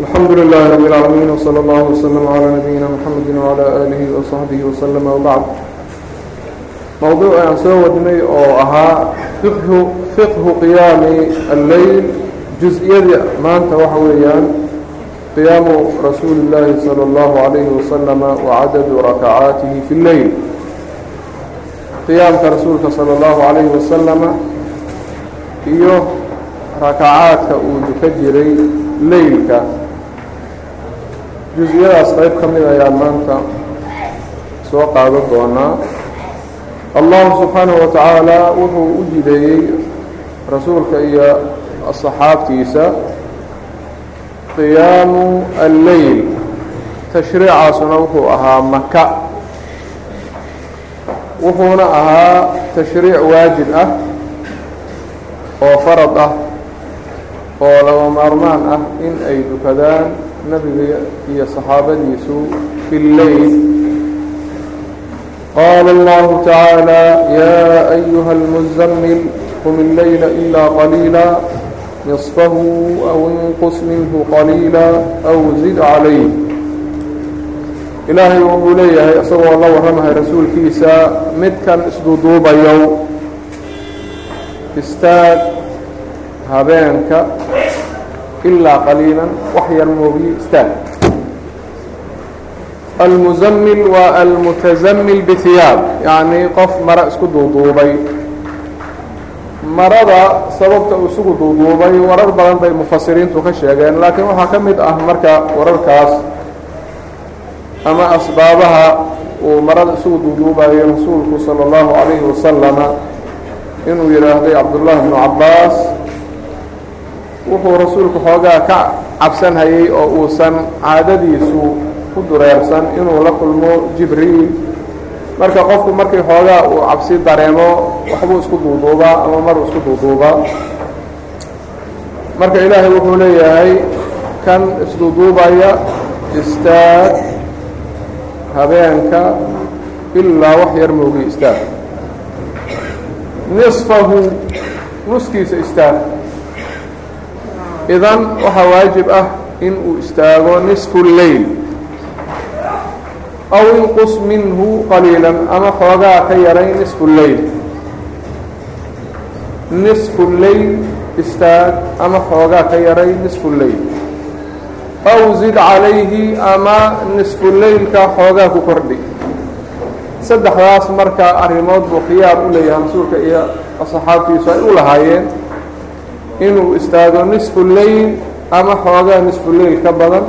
الحمد لله رب العالمين وصلى الله وسلم على نبينا محمد وعلى آله وصحبه وسلم وبعد موضوع aan soo wadnay oo ahaa fiqhu fiqhu qiyaami alleyl jus-iyada maanta waxa weeyaan qiyaamu rasuuli اllaahi salى اllahu عalayhi wasalama wacadadu rakacaatihi fi اlleyl qiyaamka rasuulka salى اllahu عalayhi wasalama iyo rakacaadka uu duka jiray leylka juz-iyadaas qayb ka mid ayaan maanta soo qaadan doonaa allahu subxaanahu wa tacaala wuxuu u jideeyey rasuulka iyo asxaabtiisa. Qiyaamu alleyl tashriicaasuna wuxuu ahaa maka wuxuuna ahaa tashriic waajib ah oo farad ah oo laba maarmaan ah in ay dukadaan nabiga iyo saxaabadiisu fi lleyl. Qaala allahu tacaala yaa ayuha almuzamil qum illeyla ilaa qaliila nisfahu aw inqus minhu qaliila aw zid calayh ilaahay wuxuu leeyahay isagoo la warramahay rasuulkiisa midkan isduduubayow istaag habeenka ilaa qaliilan wax yar moogiye istaag almuzammil waa almutazammil bihiyaab yacnii qof maro isku duuduubay marada sababta uu isugu duuduubay warar badan bay mufasiriintu ka sheegeen laakiin waxaa ka mid ah marka wararkaas ama asbaabaha uu marada isugu duuduubayo rasuulku sala allahu calayhi wasalama inuu yidhaahday cabdullaahi bnu cabbaas wuxuu rasuulku xoogaa ka cabsanhayey oo uusan caadadiisu ku dureersan inuu la kulmo jibriil. Marka qofku markii xoogaa uu cabsi dareemo waxbuu isku duuduubaa ama maruu isku duuduubaa marka ilaahay wuxuu leeyahay kan isduuduubaya istaag habeenka ilaa wax yar moogiy istaag. Nisfahu nuskiisa istaag idan waxaa waajib ah in uu istaago nisfu lleyl aw inqus minhu qaliila ama xoogaa ka yaray nisfu lleyl nisfu lleyl istaag ama xoogaa ka yaray nisfu lleyl aw zid calayhi ama nisfu leylka xoogaa ku kordhi. Saddexdaas marka arrimood buu khiyaar u leeyahay rasuulka iyo asxaabtiisu ay u lahaayeen inuu istaago nisfu leyl ama xoogaa nisfu ka badan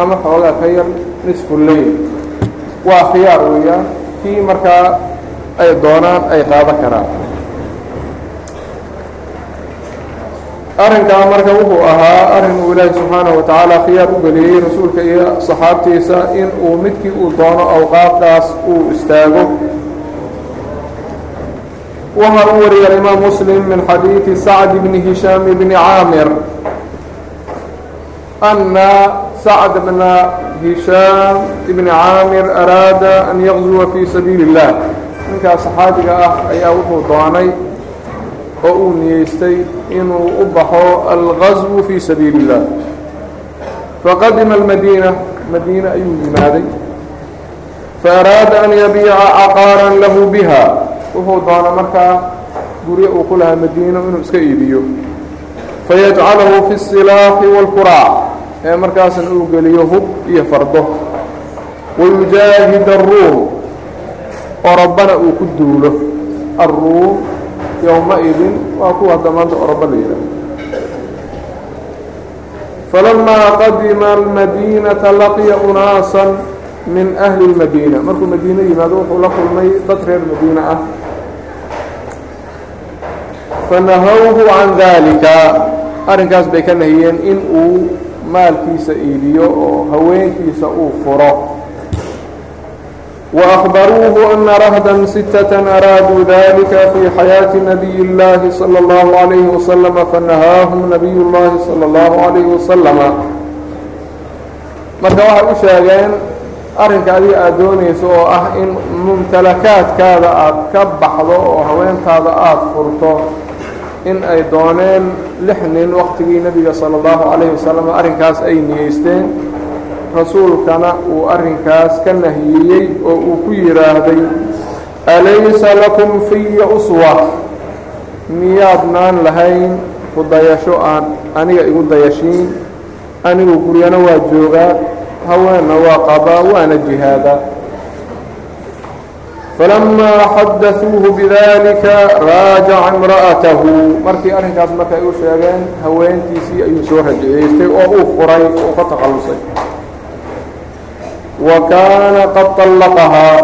ama xoogaa ka yar nisfu leyl waa khiyaar weeyaan. Kii markaa ay doonaan ay qaadan karaan. Arrinkaa marka wuxuu ahaa arrin uu ilaahi subxaanahu wa tacaala khiyaar u geliyey rasuulka iyo saxaabtiisa in uu midkii uu doono awqaafdaas uu istaago waxaa u wariyay alimaam muslim min xadiidi sacd bni hishaam bni caamir ana sacd bna hishaam ibni caamir araada an yaqzuwa fii sabiili اllah ninkaas saxaabiga ah ayaa wuxuu doonay oo uu niyeystay inuu u baxo algazwu fii sabiili اllah faqadima almadiina madiine ayuu yimaaday faaraada an yabiica caqaaran lahu biha wuxuu doona markaa guryo uu ku lahaa madiino inuu iska iibiyo fayajcalahu fi الsilaaxi wاlkuraac ee markaasna uu geliyo hub iyo fardo wayujaahid aلruum orobana uu ku duulo aلruum yowma-idin waa kuwa hadda maanta oroba la yidhaaho falamaa qadima almadiinata laqiya unaasan min ahli اlmadiina markuu madiine yimaado wuxuu la kulmay dad reer madiine ah fanahawhu can dalika arrinkaas bay ka nahiyeen in uu maalkiisa iibiyo oo haweenkiisa uu furo وأخبروه أن رهدا ستة أرادوا ذلك في حياة نبي الله صلى الله عليه وسلم فنهاهم نبي الله صلى الله عليه وسلم marka waxay u sheegeen arrinka adiga aada doonayso oo ah in mumtalakaadkaada aada ka baxdo oo haweentaada aada furto in ay dooneen lix nin waqtigii nebiga salى اllahu calayhi wasalam arrinkaas ay niyeysteen rasuulkana uu arrinkaas ka nahiyeyey oo uu ku yidhaahday alaysa lakum fiya uswa. Miyaadnaan lahayn ku dayasho aan aniga igu dayashiin. Anigu guryana waa joogaa haweenna waa qabaa waana jihaadaa falamaa xadaثuuhu bidalika raajaca imra'atahu markii arrinkaas marka ay u sheegeen haweentiisii ayuu soo rajayeystay oo uu furay oo ka takhallusay wa kaana qad طallaqahaa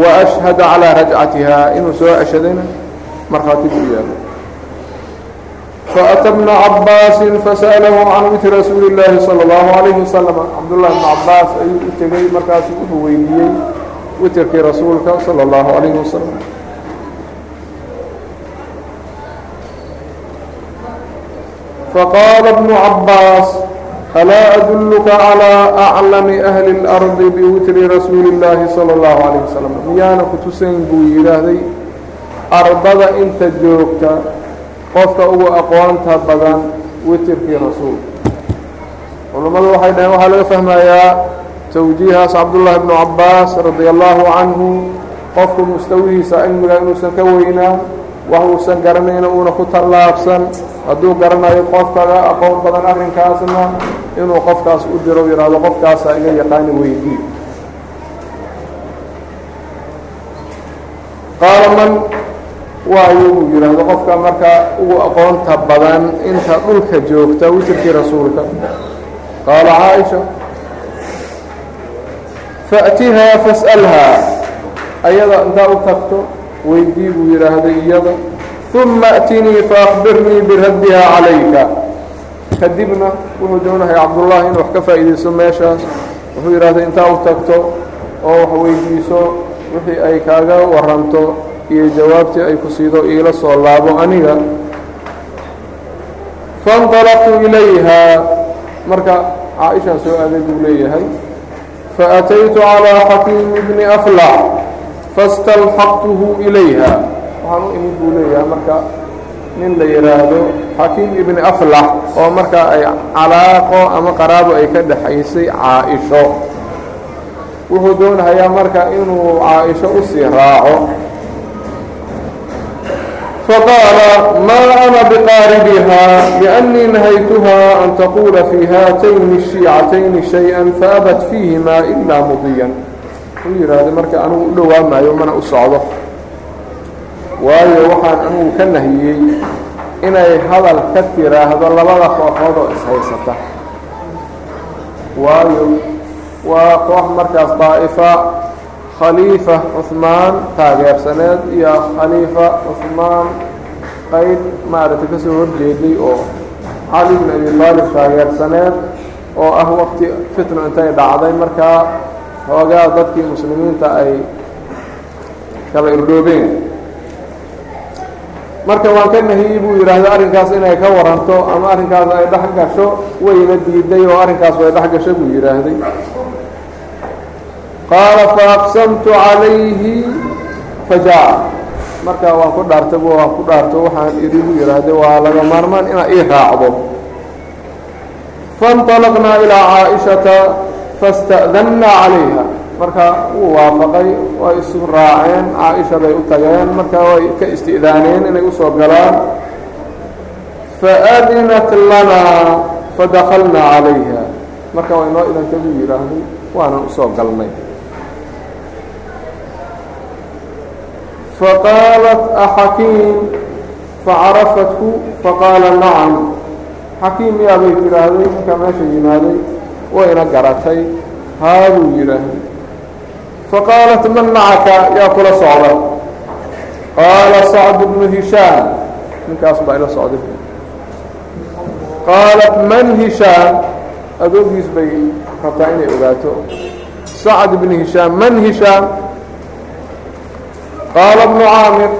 wa ashhada calaa rajcatiha inuu soo ashadayna markhaati buu yaalo faأtى bna cabaasi fasأlahu can witri rasuuli اllaahi salى اllahu عalayhi wasalam cabdullahi bna cabaas ayuu u tegey markaasu wuxuu weydiiyey witrkii rasuulka salى اllahu عalayhi wasalam faqaala bnu cabaas alaa adulka calىa aclami ahli اlardi biwitri rasuuli اllaahi salى اllahu عalayه wasalam miyaana ku tusayn buu yidhaahday ardada inta joogta qofka ugu aqoonta badan witirkii rasuulka culammadu waxay dhaheen waxaa laga fahmayaa tawjiihaas cabdullaahi bnu cabaas radia allahu canhu qofku mustawihiisa cilmiga inuusan ka weynaa wax uusan garanayna uuna ku tallaabsan. Hadduu garanayo qofkaga aqoon badan arrinkaasna inuu qofkaas u diro yidhaahdo qofkaasaa iga yaqaani weydii. Qaala man waayo buu yidhaahdo qofka marka ugu aqoonta badan inta dhulka joogta witirkii rasuulka qaala caaisha faأtihaa fas'alhaa ayada intaa u tagto weydii buu yidhaahday iyada ثuma أtinii faأkbirnii biraddiha calayka kadibna wuxuu doonahay cabdullaahi inuu wax ka faa'iidaysto meeshaas wuxuu yidhahday intaa u tagto oo wax weydiiso wixii ay kaaga waranto iyo jawaabtii ay ku siido iila soo laabo aniga faاnطalaqtu ilayha marka caaishaan soo aaday buu leeyahay faأtaytu calىa xakiim bni aflax fastalxaqtuhu ilayha waxaan u imid buu leeyahay marka nin la yidhaahdo xakiim ibni aflax oo marka ay calaaqo ama qaraabo ay ka dhexaysay caa-isho wuxuu doonahayaa marka inuu caa-isho usii raaco faqaala maa ana biqaaribiha liأnnii nahaytuha an taquula fii haatayni الشhiicatayni شhayئa faabat fiihimaa ilaa mudiyan wuxuu yidhaahday marka anugu u dhowaamaayo mana u socdo waayo waxaan anugu ka nahiyey inay hadal ka tiraahdo labada kooxood oo ishaysata waayo waa koox markaas daa'ifa khaliifa cuhmaan taageersaneed iyo khaliifa cuhmaan qayb maaragtay ka soo horjeeday oo cali bn abi taalib taageersaneed oo ah waqti fitno intay dhacday. Markaa hoogaa dadkii muslimiinta ay kala irdhoobeen marka waan ka nahiyey buu yidhaahda arrinkaas inay ka waranto ama arrinkaas ay dhex gasho wayna diiday oo arrinkaas way dhex gasho buu yidhaahday qaala faaqsamtu calayhi fajaca marka waan ku dhaartay bu waan ku dhaarto waxaan idhi buu yidhaahday waa laga maarmaan inaad ii raacdo faاnطalaqnaa ilaa caaishata fasta'dannaa calayha marka wuu waafaqay way isu raaceen caaisha bay u tageen marka way ka isti'daaneen inay u soo galaan faadinat lanaa fadakalnaa calayha marka waa inoo idanka buu yidhaahday waanan u soo galnay faqaalat axakiim facarafathu faqaala nacam xakiim yaabay tidhaahday markaa meesha yimaaday wayna garatay haa buu yidhaahday faqaalat man macaka yaa kula socda qaala sacd bnu hishaam ninkaas baa ila socday qaalat man hishaam adoogiis bay rabtaa inay ogaato sacd bnu hishaam man hishaam qaala bnu caamir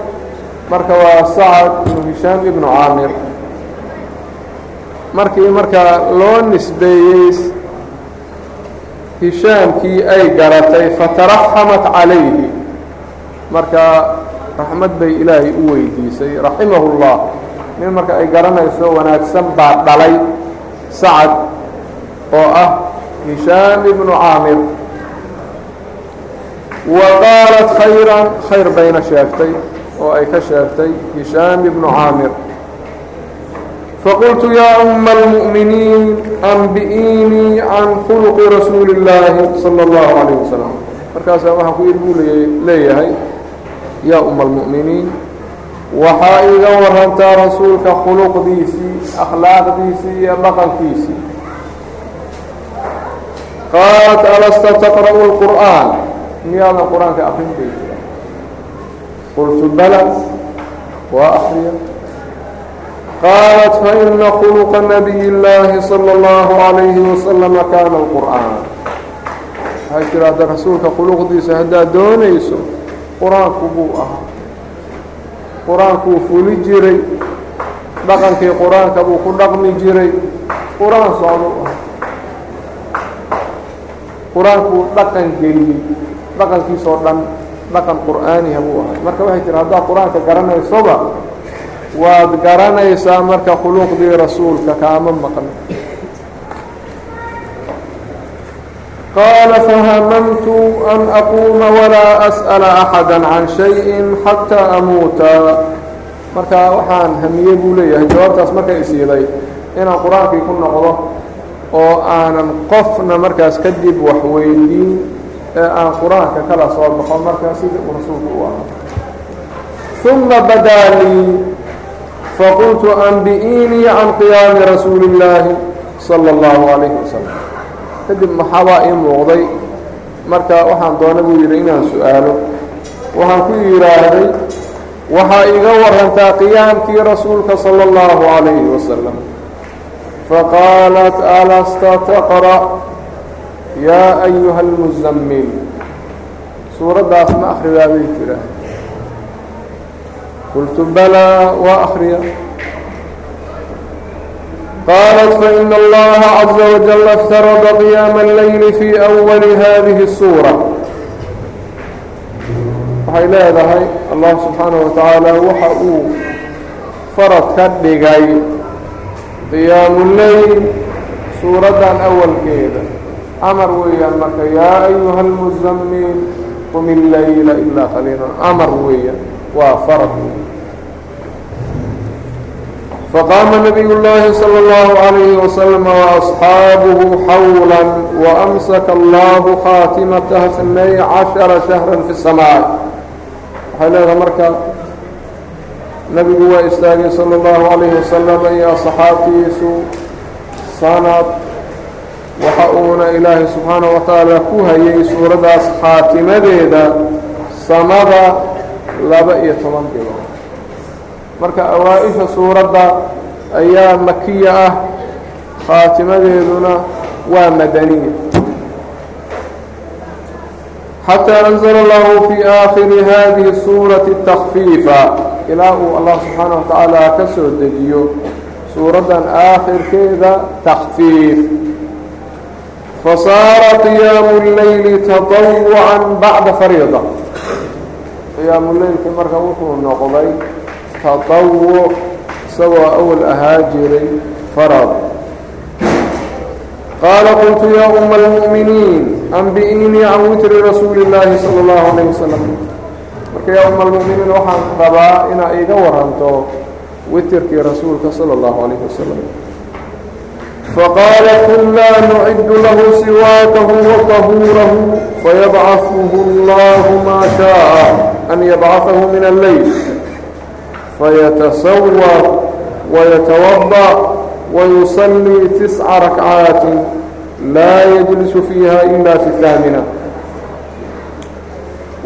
marka waa sacd ibnu hishaam ibnu caamir. Markii markaa loo nisbeeyey hishaamkii ay garatay fataraxamat calayhi. Markaa raxmad bay ilaahay u weydiisay raximahu اllah nin marka ay garanayso wanaagsan baa dhalay sacad oo ah hishaam ibnu caamir wa qaalat khayran khayr bayna sheegtay oo ay ka sheegtay hishaam ibnu caamir faqultu yaa uma almu'miniin anbi'iinii can khuluqi rasuuli اllaahi salى اllahu calayh wasalam markaasaa waxaan ku yidhi buu leeyahay yaa uma almu'miniin waxaa iga warantaa rasuulka khuluqdiisii akhlaaqdiisii iyo dhaqankiisii qaalat alasta taqra'u اlqur'aan miyaadan qur-aanka akrin bay jira qultu bala waa akriya qaalat faina khuluqa nabiy اllaahi salى اllahu عalayhi wasalama kaana اlqur'aan waxay tiraahda rasuulka khuluqdiisa haddaad doonayso qur-aanku buu ahaa qur-aankuu fuli jiray dhaqankii qur-aanka buu ku dhaqmi jiray qur-aan socduu ah qur-aankuu dhaqan geliyey dhaqankiisoo dhan dhaqan qur'aaniha buu ahay. Marka waxay tiri haddaad qur'aanka garanaysoba waad garanaysaa marka khuluqdii rasuulka kaama maqan. Qaala fahamamtu an aquuma walaa as'ala axada can shayin xataa amuuta. Marka waxaan hamiyey buu leeyahay jawaabtaas markay isiiday inaan qur'aankii ku noqdo oo aanan qofna markaas kadib wax weydiin ee aan qur-aanka kala soo baxo markaa sidii uu rasuulku u ahaa uma badaa lii faqultu anbi'iinii can qiyaami rasuuli اllaahi salى اllahu calayhi wasalam kadib maxabaa ii muuqday marka waxaan doona buu yidhi inaan su-aalo waxaan ku yidhaahday waxaa iga warantaa qiyaamkii rasuulka salى اllahu calayhi wasalam faqaalat alasta taqra' yaa ayuha اlmuzammil suuraddaas ma akhridaa bay jiraa qultu balaa waa akhriya qaalat faina allaha caza wajal iftarada qiyaama اlleyli fii awali hadihi الsuura waxay leedahay allah subxaanaه wa tacaala waxa uu farad ka dhigay qiyaamu leyl suuraddan awalkeeda amar weeyaan marka yaa ayuha اlmuzamil qum اlayla ilaa qaliila amar weeyaan waa farad faqaama nabiy llaahi salى اllahu عalayhi waslm وaصxaabuhu xawla waamsaka allahu khaatimataha inay caشhara shahra fi الsamaaء waxay leedaha marka nabigu waa istaagay salى اllahu عalayhi waslm iyo asxaabtiisu sanad waxa uuna ilaahay subxaanaه wa tacaala ku hayay suuraddaas khaatimadeeda samada laba iyo toban bilood. Marka awaa-isha suuradda ayaa makiya ah khaatimadeeduna waa madaniya. Xataa anzla allahu fii aakhiri hadihi suurati takfiifa ilaa uu allah subxaanaه wa tacaala ka soo dejiyo suuraddan aakhirkeeda takfiif fasaara qiyaamu اleyli taطawucan bacda fariida qiyaamu leylki marka wuxuu noqday taطawuc isagoo awal ahaa jiray farad qaala qultu yaa uma اlmu'miniin anbi'iinii can witri rasuuli اllaahi salى اllahu عalayه wasalam marka yaa uma almu'miniin waxaan rabaa inaa iga waranto witrkii rasuulka salى اllahu عalayه wasalam faqaalat kunaa nuciddu lahu siwaakahu waطahuurahu fayabcaثuhu اllahu maa shaءa an yabcaثahu min alleyl fayatasawar wayatawadأ wayusallii tisca rakcaatin laa yajlisu fiiha ila fi haamina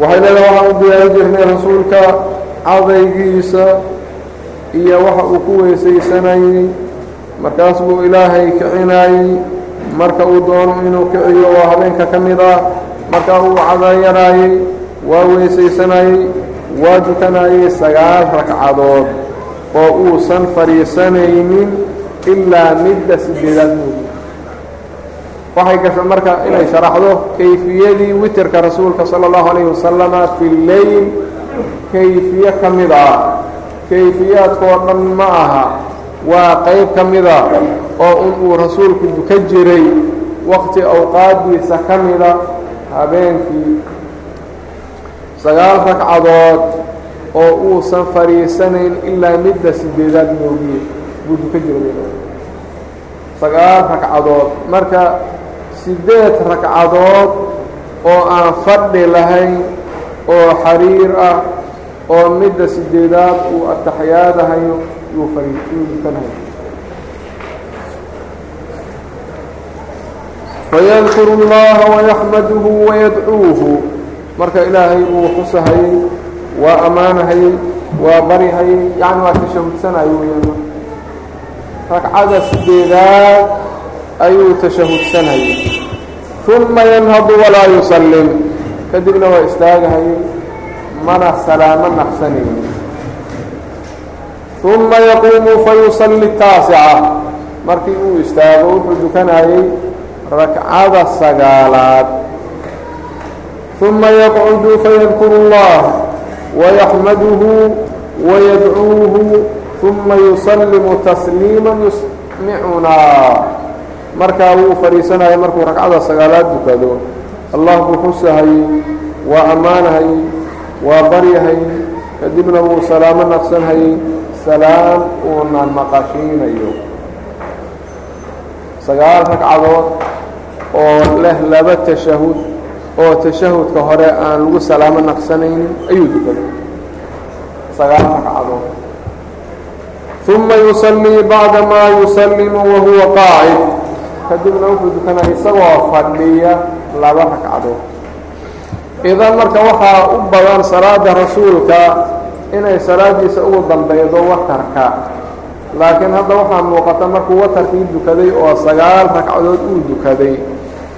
waxay leedahay waxaan u diyaari jirnay rasuulka cadaygiisa iyo waxa uu ku weysaysanayey markaas buu ilaahay kicinaayey marka uu doono inuu kiciyo waa habeenka ka mid ah markaa uu cadaayanaayey waa weysaysanayey waa dukanayey sagaal ragcadood oo uusan fadhiisanaynin ilaa midda sideedaad moodu waxay gasha marka inay sharaxdo kayfiyadii witirka rasuulka sala allahu calayhi wasalama fi lleyl kayfiye ka mid ah kayfiyaadkoo dhan ma aha waa qayb ka mida oo un uu rasuulku duka jiray waqti awqaaddiisa ka mida habeenkii. Sagaal ragcadood oo uusan fadhiisanayn ilaa midda sideedaad moogiye buu duka jiray. Sagaal ragcadood marka siddeed ragcadood oo aan fadhi lahayn oo xariir ah oo midda sideedaad uu ataxyaadahayo yuu fariiyuu dukanahayo fayadkuru اllaha wayaxmaduhu wayadcuuhu marka ilaahay buu xusahayey waa ammaanahayey waa baryhayey yacni waa tashahudsanayo weyaan ragcada sideedaad ayuu tashahudsanayay uma yanhadu walaa yusallim kadibna waa istaagahayey mana salaamo naqsanaynin uma yaquumu fayusalli taasica. Markii uu istaago wuxuu dukanayey rakcada sagaalaad. Uma yaqcudu fayadkuru اllah wayaxmaduhu wayadcuuhu uma yusallimu tasliima yusmicunaa markaa wuu fadhiisanayay markuu ragcada sagaalaad dukado allah buu xusahayey waa ammaanahayey waa baryahayey kadibna wuu salaamo naqsanhayey salaam uuna maqashiinayo. Sagaal ragcadood oo leh laba tashahud oo tashahudka hore aan lagu salaamo naqsanaynin ayuu dukaday sagaal ragcadood. Uma yusallii bacda maa yusallimu wahuwa qaacid kadibna wuxuu dukanaya isagoo fadhiya laba ragcadood. Idan marka waxaa u badan salaada rasuulka inay salaadiisa ugu dambeydo watarka. Laakiin hadda waxaa muuqata markuu watarkii dukaday oo sagaal ragcadood uu dukaday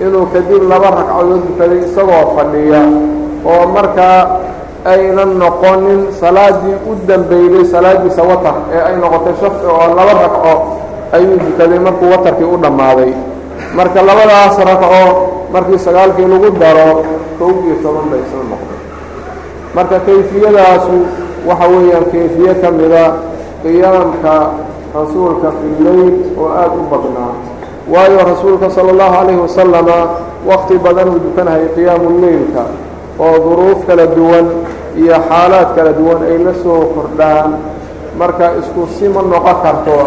inuu kadib laba ragcadood dukaday isagoo fadhiya oo markaa aynan noqonin salaadii u dambeyday salaadiisa watar ee ay noqotay shafci oo laba ragco ayuu dukaday markuu watarkii u dhammaaday. Marka labadaas ragco markii sagaalkii lagu daro kow iyo toban bay isla noqday marka kayfiyadaasu waxa weeyaan kayfiye ka mida qiyaamka rasuulka fi leyl oo aada u badnaa. Waayo rasuulka sala allahu calayhi wasalama waqti badan uu dukanahayay qiyaamu leylka oo duruuf kala duwan iyo xaalaad kala duwan ay la soo kordhaan. Marka isku sima noqon karto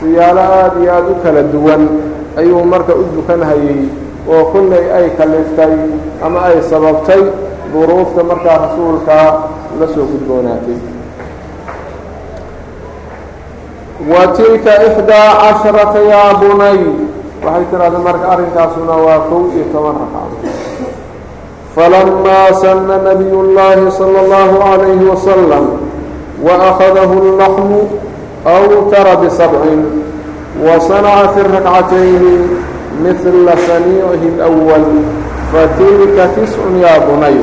siyaalo aada iyo aada u kala duwan ayuu marka u dukanhayey oo kollay ay kaliftay ama ay sababtay duruufta markaa rasuulka la soo gudboonaatay. Wa tilka xdaa casharata yaa bunay. Waxay tiraahda marka arrinkaasuna waa kow iyo toban ragcadood falamaa sana nabiy اllaahi salى اllahu عalayhi wasalam waأkhadahu اllaxmu awtara bisabcin wasanaca fi rakcatayni midla saniicihi اlأwal fatilka tiscu yaa bunay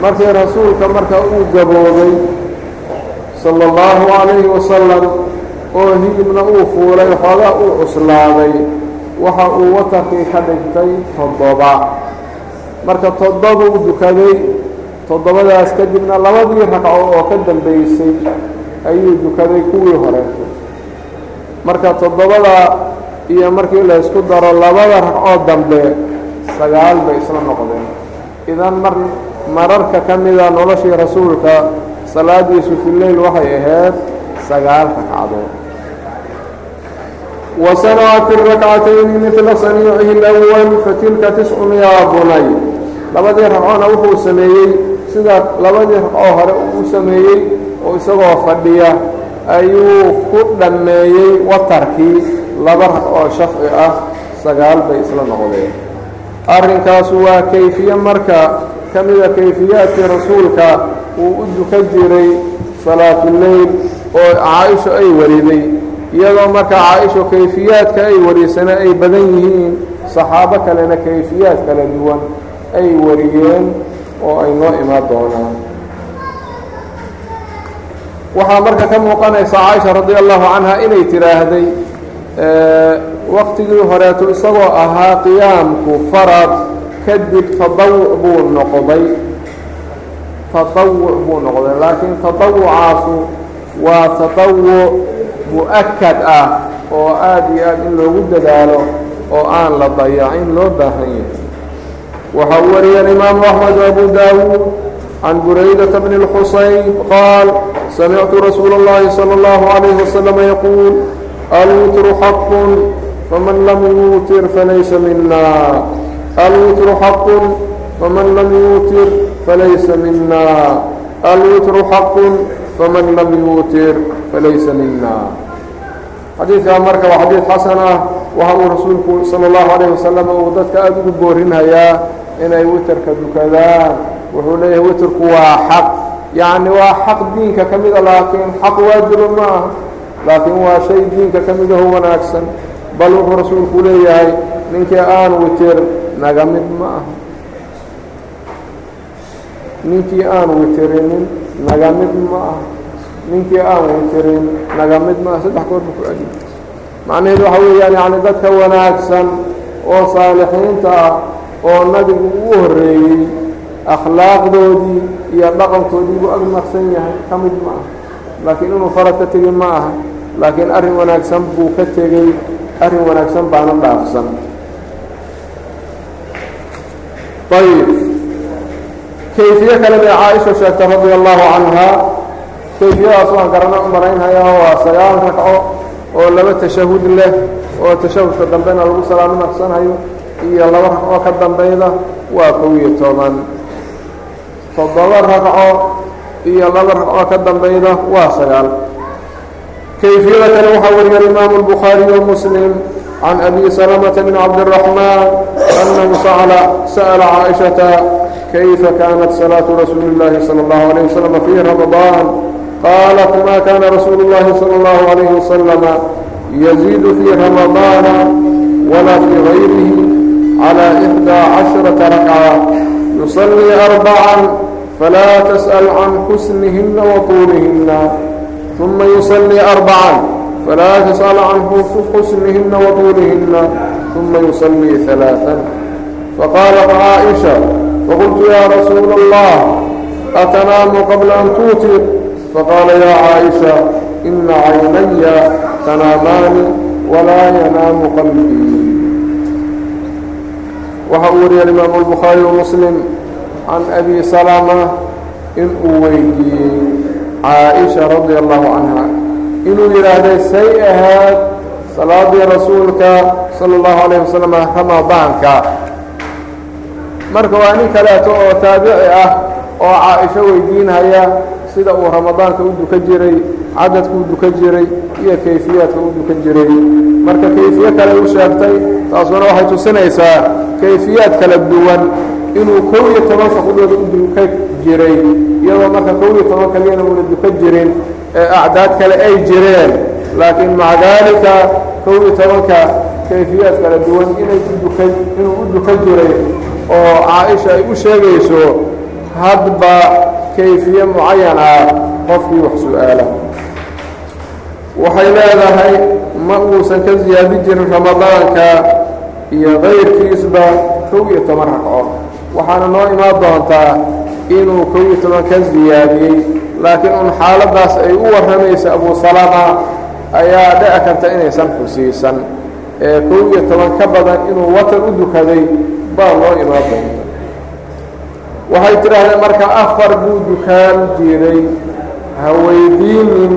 markii rasuulka marka uu gaboobay sala اllahu calayhi wasalam oo hilibna uu fuulay xoogaa uu cuslaaday waxa uu watarkii ka dhigtay toddoba. Marka toddobuu dukaday toddobadaas kadibna labadii ragco oo ka dambeysay ayuu dukaday kuwii horeetay marka toddobada iyo markii la ysku daro labada ragcoo dambe sagaal bay isla noqdeen. Idan mar mararka ka mida noloshii rasuulka salaadiisu fileyl waxay ahayd sagaal ragcadood. Wasanaca fi rakcatayni midla saniicihi اlأwal fatilka tiscun yaa bunay. Labadii ragcona wuxuu sameeyey sida labadii ragcoo hore uu sameeyey oo isagoo fadhiya ayuu ku dhammeeyey watarkii laba rag oo shafci ah sagaal bay isla noqdeen. Arrinkaasu waa kayfiye marka ka mida kayfiyaadkii rasuulka uu u dukan jiray salaatuleyl oo caa-isha ay wariday. Iyadoo marka caa-isha kayfiyaadka ay warisana ay badan yihiin saxaabo kalena kayfiyaad kala duwan ay wariyeen oo ay noo imaan doonaan. Waxaa marka ka muuqanaysa caaisha radi allahu canha inay tidhaahday waqtigii horeeto isagoo ahaa qiyaamku farad kadib tadawuc buu noqday tadawuc buu noqday laakiin tadawucaasu waa tatawuc mu-akad ah oo aada iyo aad in loogu dadaalo oo aan la dayacin loo baahan yahay waxa uu wariyay alimaamu axmed abu daawuud can buraydata bni اlxusayn qaal samictu rasuula اllahi salى اllahu عalayh wasalam yaquul alwitru xaqun faman lam yuutir falaysa mina alwitru xaqun faman lam yuutir falaysa mina alwitru xaqun faman lam yuutir falaysa mina xadiidkaa marka waa xadiid xasan ah waxa uu rasuulku sala allahu calayh wasalam uu dadka aada ugu boorinhayaa inay witerka dukadaan wuxuu leeyahay witerku waa xaq yacni waa xaq diinka ka mida laakiin xaq waajiba ma aha laakiin waa shay diinka ka midaho wanaagsan bal wuxuu rasuulku leeyahay ninkii aan witer naga mid ma aha ninkii aan witirinin naga mid ma aha ninkii aan witirin naga mid ma aha saddex goor buu ku celiy macnaheedu waxa weeyaan yacni dadka wanaagsan oo saalixiinta ah oo nabigu u horreeyey akhlaaqdoodii iyo dhaqankoodii buu ag marsan yahay ka mid ma aha laakiin inuu farad ka tegi ma aha laakiin arrin wanaagsan buu ka tegey arrin wanaagsan baana dhaafsan ayb kayfiye kale bay caaisha sheegtay radia allahu canha kayfiyadaas waan garanay u malaynayaa waa sagaal ragco oo laba tashahud leh oo tashahudka dambena lagu salaamo naqsanayo iyo laba ragcoo ka dambayda waa kow iyo toban. Toddoba ragco iyo laba ragcoo ka dambayda waa sagaal kayfiyada kale waxaa wariyay imaamu اlbukhaari wa muslim. عن أبي سلمة بن عبد الرحمن أنه سأل عائشة كيف كانت صلاة رسول الله صلى الله عليه وسلم في رمضان قالت ما كان رسول الله صلى الله عليه وسلم يزيد في رمضان ولا في غيره على إحدى عشرة ركعة يصلي أربعا فلا تسأل عن حسنهن وطولهن ثم يصلي أربعا فلا تسأل عنه حسنهن وطولهن ثم يصلي ثلاثا فقالت عائشة فقلت يا رسول الله أتنام قبل أن توتر فقال يا عائشة إن عيني تنامان ولا ينام قلبي waxa uu wariya imaamu الbukخhaarي وmsلم can abi salama inuu weydiiyey caaئiشha radي الlaه عanهa inuu yidhaahday say ahaad salaadii rasuulka salى اllahu عalيه wasalam ramadaanka marka waa nin kaleeto oo taabici ah oo caaisho weydiinhaya sida uu ramadaanka u dukan jiray cadadka u dukan jiray iyo kayfiyaadka u dukan jiray marka kayfiye kale u sheegtay taasuna waxay tusinaysaa kayfiyaad kala duwan inuu kow iyo tobanka qudhooda u dukan jiray iyadoo marka kow iyo toban kaliyana uuna dukan jirin ee acdaad kale ay jireen. Laakiin maca daalika kow iyo tobanka kayfiyaad kala duwan inay udukan inuu u dukan jiray oo caaisha ay u sheegayso hadba kayfiye mucayan ah qofkii wax su'aala. Waxay leedahay ma uusan ka siyaadi jirin ramadaanka iyo kayrkiisba kow iyo toban ragco waxaana noo imaan doontaa inuu kow iyo toban ka siyaadiyey laakiin un xaaladaas ay u warramaysa abu salama ayaa dhici karta inaysan xusiisan ee kow iyo toban ka badan inuu watan u dukaday baa loo imaan doonta. Waxay tidhaahdeen marka afar buu dukaan jiray haweydiinin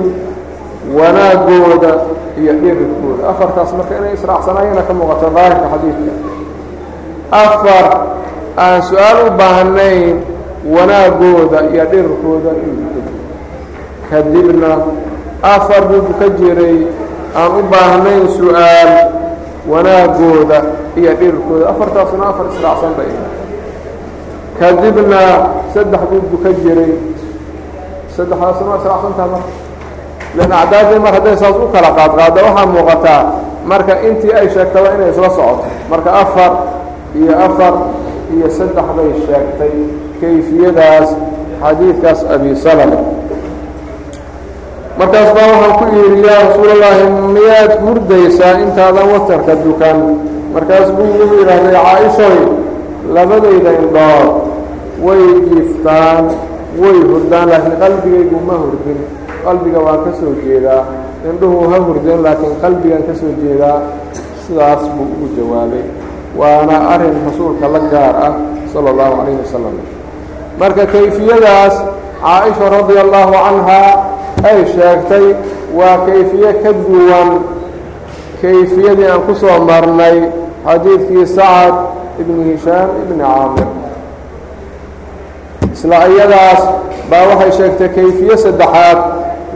wanaagooda iyo dhiribkooda afartaas marka inay israacsanaayana ka muuqato daahirka xadiidka. Afar aan su'aal u baahnayn wanaagooda iyo duka kadibna afar buu duka jiray aan u baahnayn su'aal wanaagooda iyo dhiribkooda afartaasuna afar israacsan bay. Kadibna saddex buu duka jiray. Saddexdaasuna israacsantaha marka. Lan acdaadii mar hadday saas u kala qaadqaadda waxaa muuqataa marka intii ay sheegtaba inay isla socoto. Marka afar iyo afar iyo saddex bay sheegtay kayfiyadaas xadiidkaas abi salama markaas baa waxaan ku yidhi yaa rasuulallaahi miyaad hurdaysaa intaadan watarka dukan? Markaas buu igu yidhaahday caa-ishoy labadayda indhood way jiiftaan way hurdaan laakiin qalbigaygu ma hurdin. Qalbiga waa ka soo jeedaa. Indhuhu ha hurdeen laakiin qalbigan ka soo jeedaa. Sidaas buu ugu jawaabay waana arrin rasuulka la gaar ah sala allahu calayhi wasalam marka kayfiyadaas caa-isha radia allahu canhaa ay sheegtay waa kayfiye ka duwan kayfiyadii aan ku soo marnay xadiidkii sacad ibni hishaam ibni caamir isla iyadaas baa waxay sheegtay kayfiye saddexaad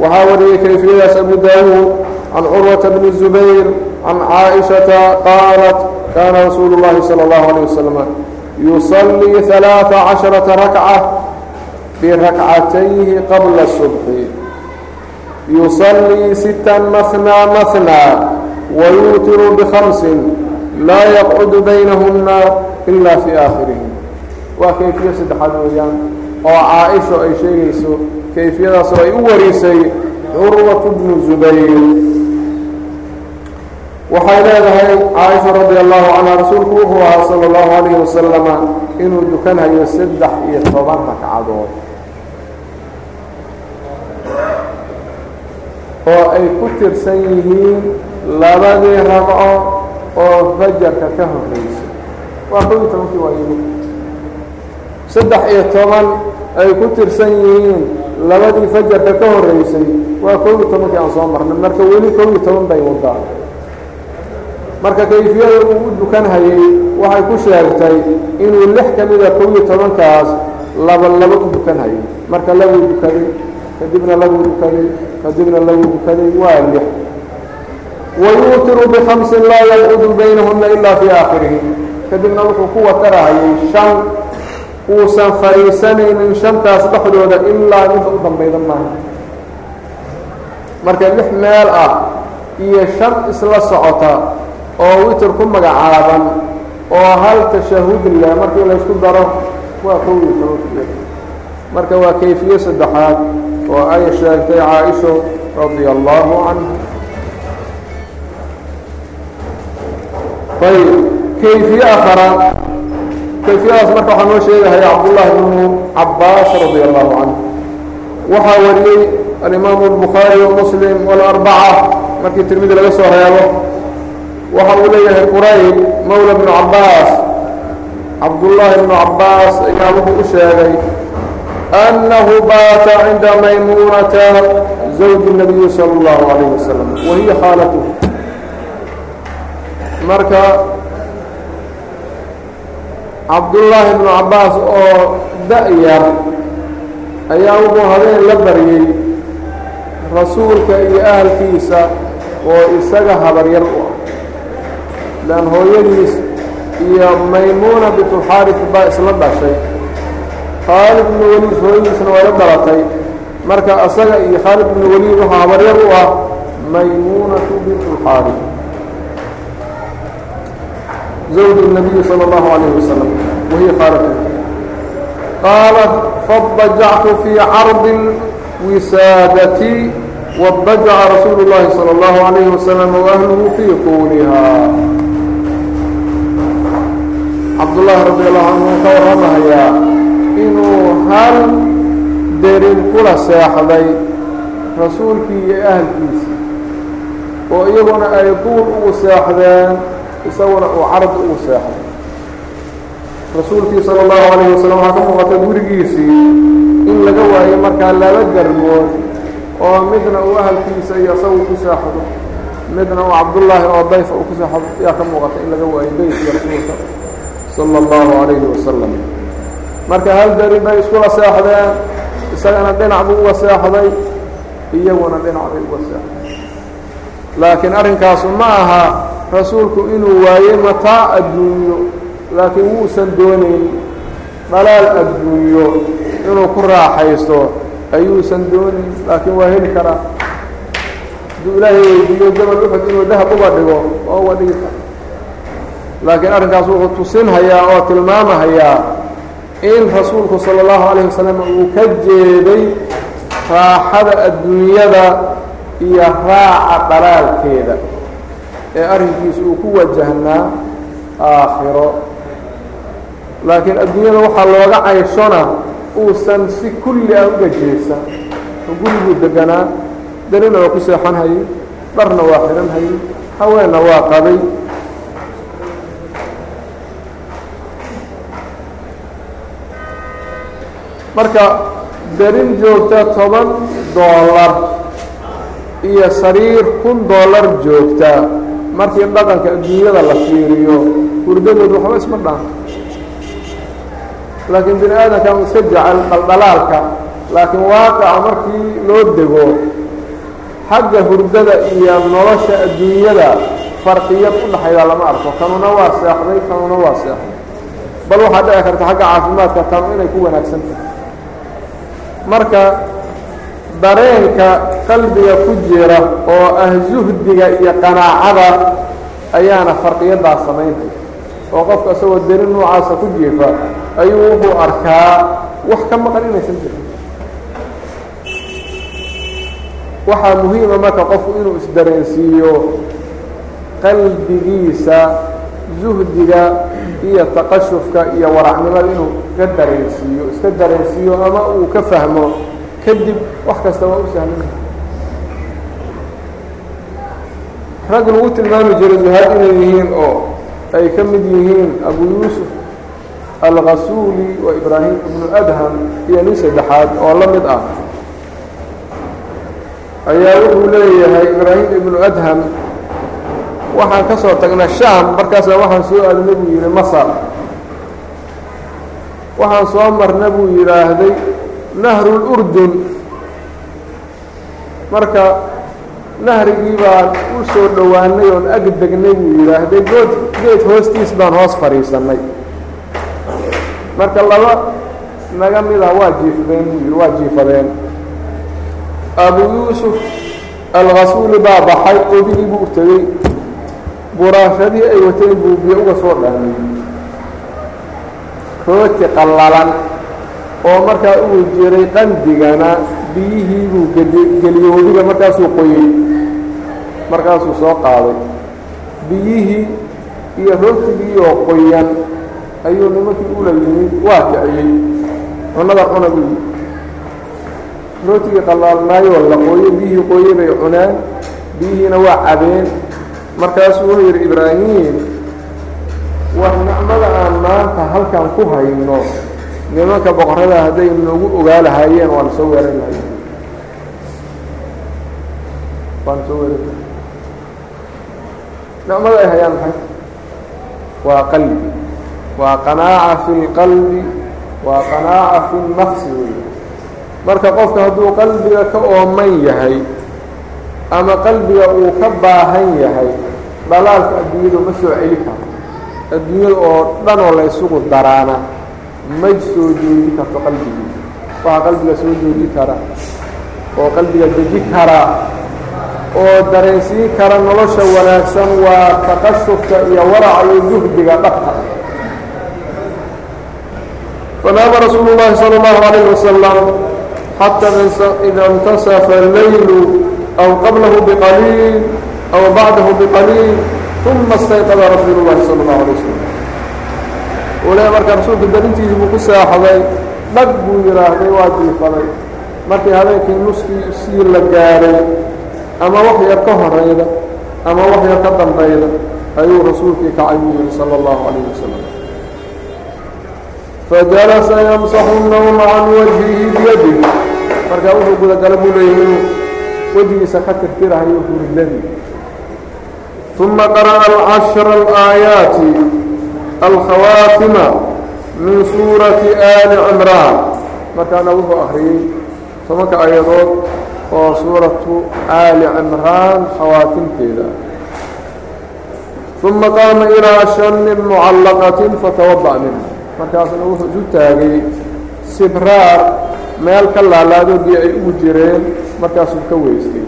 waxaa wariyey kayfiyadaas abu daawuud can curwata bni zubayr can caaishata qaalat kaana rasuulu اllahi salى اllahu alيه wasalam yusallii ثalaaثa caشharaةa rakca birakcatayhi qabla subxi yusallii sita mahnaa mahnaa wayuutiru bhamsin laa yaqcudu baynahuna ila fii aakhirihi waa kayfiye saddexaad weeyaan oo caa-isho ay sheegayso kayfiyadaas oo ay u warisay curwat bnu zubayr waxay leedahay caaisha radi allahu canha rasuulku wuxuu ahaa sala allahu alayhi wasalama inuu dukanhayo saddex iyo toban ragcadood oo ay ku tirsan yihiin labadii ragco oo fajarka ka horreysay waa kow iyo tobankii waa yimi saddex iyo toban ay ku tirsan yihiin labadii fajarka ka horreysay. Waa kow iyo tobankii aan soo marnay. Marka weli kow iyo toban bay wadaa marka kayfiyada uu u dukanhayay waxay ku sheegtay inuu lix ka mida kow iyo tobankaas laba laba u dukanhayay marka labuu dukaday kadibna labuu dukaday kadibna labuu dukaday waa lix wayuutiru bikhamsin laa yaqcudu baynahuna ilaa fii aakhirihi. Kadibna wuxuu ku watarahayay shan uusan fadhiisanaynin shantaas dhexdooda ilaa midda u dambayda maaha. Marka lix meel ah iyo shan isla socota oo witer ku magacaaban oo hal tashahud leh markii laysku daro waa kow iyo toban marka waa kayfiye saddexaad oo ay sheegtay caaisho radia allahu canha ayb kayfiye afaraad kayfiyadaas marka waxaa noo sheegahaya cabdullaahi bnu cabaas radia allahu canhu waxaa wariyey alimaamu albukhaari wamuslim walarbaca markii tirmidi laga soo reebo. Waxa uu leeyahay qurayb mowla bnu cabaas cabdullaahi bnu cabaas ayaa wuxuu u sheegay annahu baata cinda maymuunata zawji الnabiyi salى اllahu alayh wasalam wa hiya khaalatuhu marka cabdullaahi bnu cabaas oo da-yar ayaa wuxuu habeen la baryey rasuulka iyo ahalkiisa oo isaga habaryar u ah lan hooyadiis iyo maymuuna bitulxaaris baa isla dhashay khaalid bnu weliid hooyadiisna waa la dhalatay marka asaga iyo khaalid bnu weliid wuxuu habaryar u ah maymuunatu bintulxaaris زوج النبي صلى الله عليه وسلم وهي خالته قالت فاضجعت في عرض الوسادة واضجع رسول الله صلى الله عليه وسلم وأهله في طولها عبد الله رضي الله عنه كورمهيا inuu hal derin kula seexday rasuulkii iyo ahalkiisa oo iyaguna ay duur ugu seexdeen isaguna uu carad ugu seexday. Rasuulkii sala allahu calayhi wasalam waxaa ka muuqata gurigiisii in laga waayo markaa laba garbood oo midna uu ahalkiisa iyo isagu ku seexdo midna uu cabdullaahi oo dayfa uu ku seexdo. Ayaa ka muuqata in laga waayo beydkii rasuulka sala allahu calayhi wasalam marka hal darin bay iskula seexdeen isagana dhinac buu uga seexday iyaguna dhinac bay uga seexday. Laakiin arrinkaasu ma aha rasuulku inuu waayey mataa adduunyo laakiin wuusan doonayn dhalaal adduunyo. Inuu ku raaxaysto ayuusan doonayn laakiin waa heli karaa. Hadduu ilaahay weydiiyo jabal uxud inuu dahab uga dhigo oo uga dhigi kara laakiin arrinkaas wuxuu tusinhayaa oo tilmaamahayaa in rasuulku sala allahu calayh wasalam uu ka jeeday raaxada adduunyada iyo raaca dhalaalkeeda ee arrinkiisa uu ku wajahnaa aakhiro laakiin adduunyada waxaa looga cayshona uusan si kulli ah uga jeesan guriguu deganaa darina waa ku seexan hayay dharna waa xihan hayay haweenna waa qabay marka darin joogta toban doolar iyo sariir kun doolar joogta. Markii dhaqanka adduunyada la fiiriyo hurdadood waxba isma dhaan laakiin bini aadamka iska jecel dhaldhalaalka laakiin waaqaca markii loo dego xagga hurdada iyo nolosha adduunyada farqiyad u dhaxayda lama arko. Kanuna waa seexday kanuna waa seexday. Bal waxaa dhici karta xagga caafimaadka tanu inay ku wanaagsan tahay marka dareenka qalbiga ku jira oo ah zuhdiga iyo qanaacada ayaana farqiyaddaas samaynaya. Oo qofka isagoo deri noocaasa ku jiifa ayuu wuxuu arkaa wax ka maqan inaysan jirin waxaa muhiima marka qofku inuu isdareensiiyo qalbigiisa zuhdiga iyo taqashufka iyo waracnimada inuu ka dareensiiyo iska dareensiiyo ama uu ka fahmo kadib wax kasta waa u sahlan rag lagu tilmaami jiray zuhaad inay yihiin oo ay ka mid yihiin abu yuusuf alkhasuuli wa ibraahim ibnu adham iyo nin saddexaad oo la mid ah. Ayaa wuxuu leeyahay ibraahim ibnu adham waxaan ka soo tagnay shaam markaasa waxaan soo aadnay buu yidhi masar. Waxaan soo marna buu yidhaahday nahrulurdun marka nahrigii baan u soo dhowaanay oon ag degnay buu yidhaahday good geed hoostiis baan hoos fadhiisannay. Marka laba naga mid ah waa jiifdeen buu yidhi waa jiifadeen. Abu yuusuf alkhasuuli baa baxay odigii buu tegey buraashadii ay wateen buu biyo uga soo dhaamay rooti qallalan oo markaa uu jiray qandigana biyihii buu geliyey wadiga markaasuu qoyey markaasuu soo qaaday. Biyihii iyo rootigii oo qoyan ayuu nimankii ula yimid waa kiciyey. Cunada cuna buu rootigii qallaalnaayoo la qooyey biyihii qooyey bay cuneen biyihiina waa cabeen markaasuu wuxuu yidhi ibraahim war nicmada aan maanta halkan ku hayno nimanka boqorada hadday noogu ogaa lahaayeen waana soo weeran lahayen waana soo weeran lahay nicmada ay hayaan maxay? Waa qalbi. Waa qanaaca fi اlqalbi waa qanaaca fi اnnafsi wey marka qofka hadduu qalbiga ka ooman yahay ama qalbiga uu ka baahan yahay dhalaalka adduunyadu ma soo celi karo adduunyada oo dhan oo la ysugu daraana ma soo jooji karto qalbigiisa waxaa qalbiga soo jooji kara oo qalbiga deji kara oo dareensiin kara nolosha wanaagsan waa taqashufka iyo waraca iyo zuhdiga dhabta fanaama rasuulu llahi salى اllahu عalayh wasalam xata ida اntasafa اleylu aw qablahu bqaliil aw bacdahu bqaliil uma istayqada rasuulu llahi salى اllahu alay wasalam uu le marka rasuulka darintiisii buu ku seexday dhag buu yidhaahday waa jiifaday markii habeenkii nuskii sii la gaaray ama wax yar ka horayda ama wax yar ka dambayda ayuu rasuulkii kacay buu yihi salى اllahu عalayه wasalam fajalasa yamsaxu nawma can wajhihi biyadih markaa wuxuu gudagala buu leeyahy inuu wejigiisa ka tirtirahayo hurdadii uma qara'a alcashra alaayaati alkhawaatima min suurati aali cimraan markaana wuxuu akhriyey tobanka ayadood oo suuratu aali cimraan khawaatimteeda uma qaama ilaa shanin mucallaqatin fatawada'a minha markaasna wuxuu isu taagay sibraar meel ka laalaadodii ay ugu jireen markaasuu ka weystay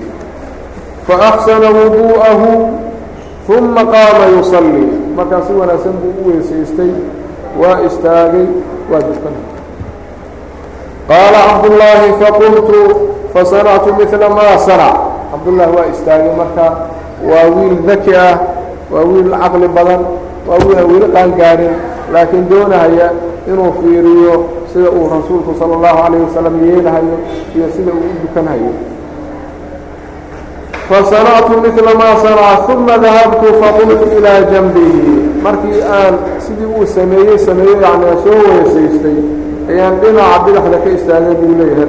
faaxsana wuduu'ahu uma qaama yusalii markaa si wanaagsan buu u weysaystay waa istaagay waa dukan qaala cabdullaahi faqultu fasanactu mila maa sanac cabdullaahi waa istaagay marka waa wiil daki ah waa wiil caqli badan waa wiilaan weli qaangaarin laakiin doonahaya inuu fiiriyo sida uu rasuulku sala allahu calayh wasalam yeelahayo iyo sida uu u dukanhayo fasanactu midla maa sanaca uma dahabtu faqumtu ilaa janbihi markii aan sidii uu sameeyey sameeyo yani soo weesaystay ayaan dhinaca bidaxda ka istaagay buu leeyahay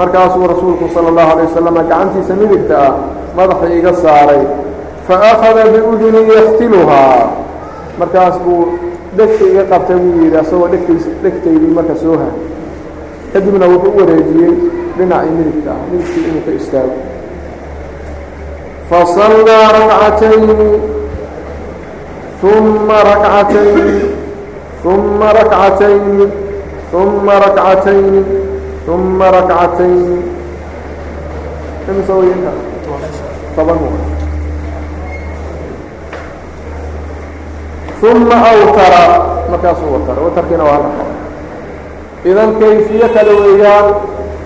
markaasuu rasuulku sala allahu alay wasalam gacantiisa midigta ah madaxa iga saaray fa akhada biuduni yaftiluhaa markaas buu dhegta iga qabtay buu yidhi asagoo dhegtays dhegtaydii marka soo ha kadibna wuxuu u wareejiyey dhinacii midigta ah midigtii inuu ka istaago fasallaa rakcatayni uma rakcatayni uma rakcatayni uma rakcatayni uma rakcatayni imisa weyinka toban uma awtara markaasuu watara watarkiina waa raqo idan kayfiye kale weeyaan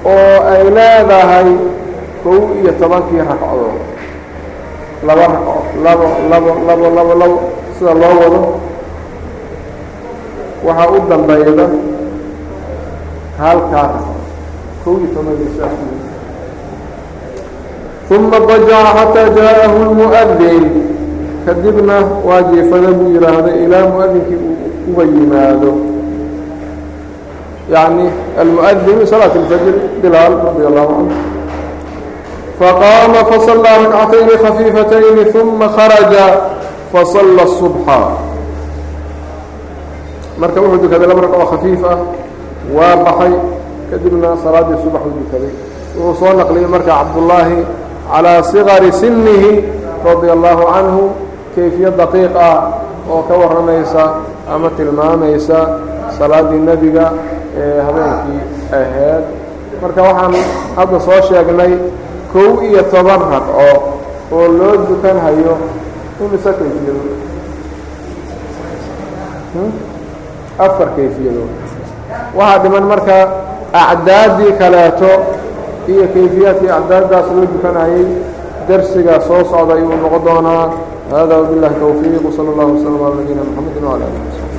oo ay leedahay kow iyo tobankii ragcadood laba ragoo labo labo labo labo labo sida loo wado waxaa u dambayda halkaa kow iyo tobankiisa uma dajaca xataa jaa'ahu lmu'adin kadibna waa jiifada buu yihaahda ilaa muadinkii uba yimaado. Yani almuadin salaat اlfajr bilaal radi allahu canhu faqaama fasalaa rakcatayni khafiifatayni uma kharaja fasalla subxa marka wuxuu dukaday laba ragc oo khafiif ah waa baxay kadibna salaaddii subax uu dukaday wuxuu soo naqliyey marka cabdullaahi calaa sigari sinihi radia allahu canhu kayfiya daqiiq ah oo ka warramaysa ama tilmaamaysa salaaddii nebiga ee habeenkii ahayd marka waxaan hadda soo sheegnay kow iyo toban ragco oo loo dukanhayo imisa kayfiyadood afar kayfiyadood waxaa dhiman marka acdaaddii kaleeto iyo kayfiyaadkii acdaaddaas loo dukanayay darsiga soo socda ayuu noqon doonaa hada wbiاllahi towfiiq wslى اllah وslm عlى nabiyina mxamedi وعlى alih وsلم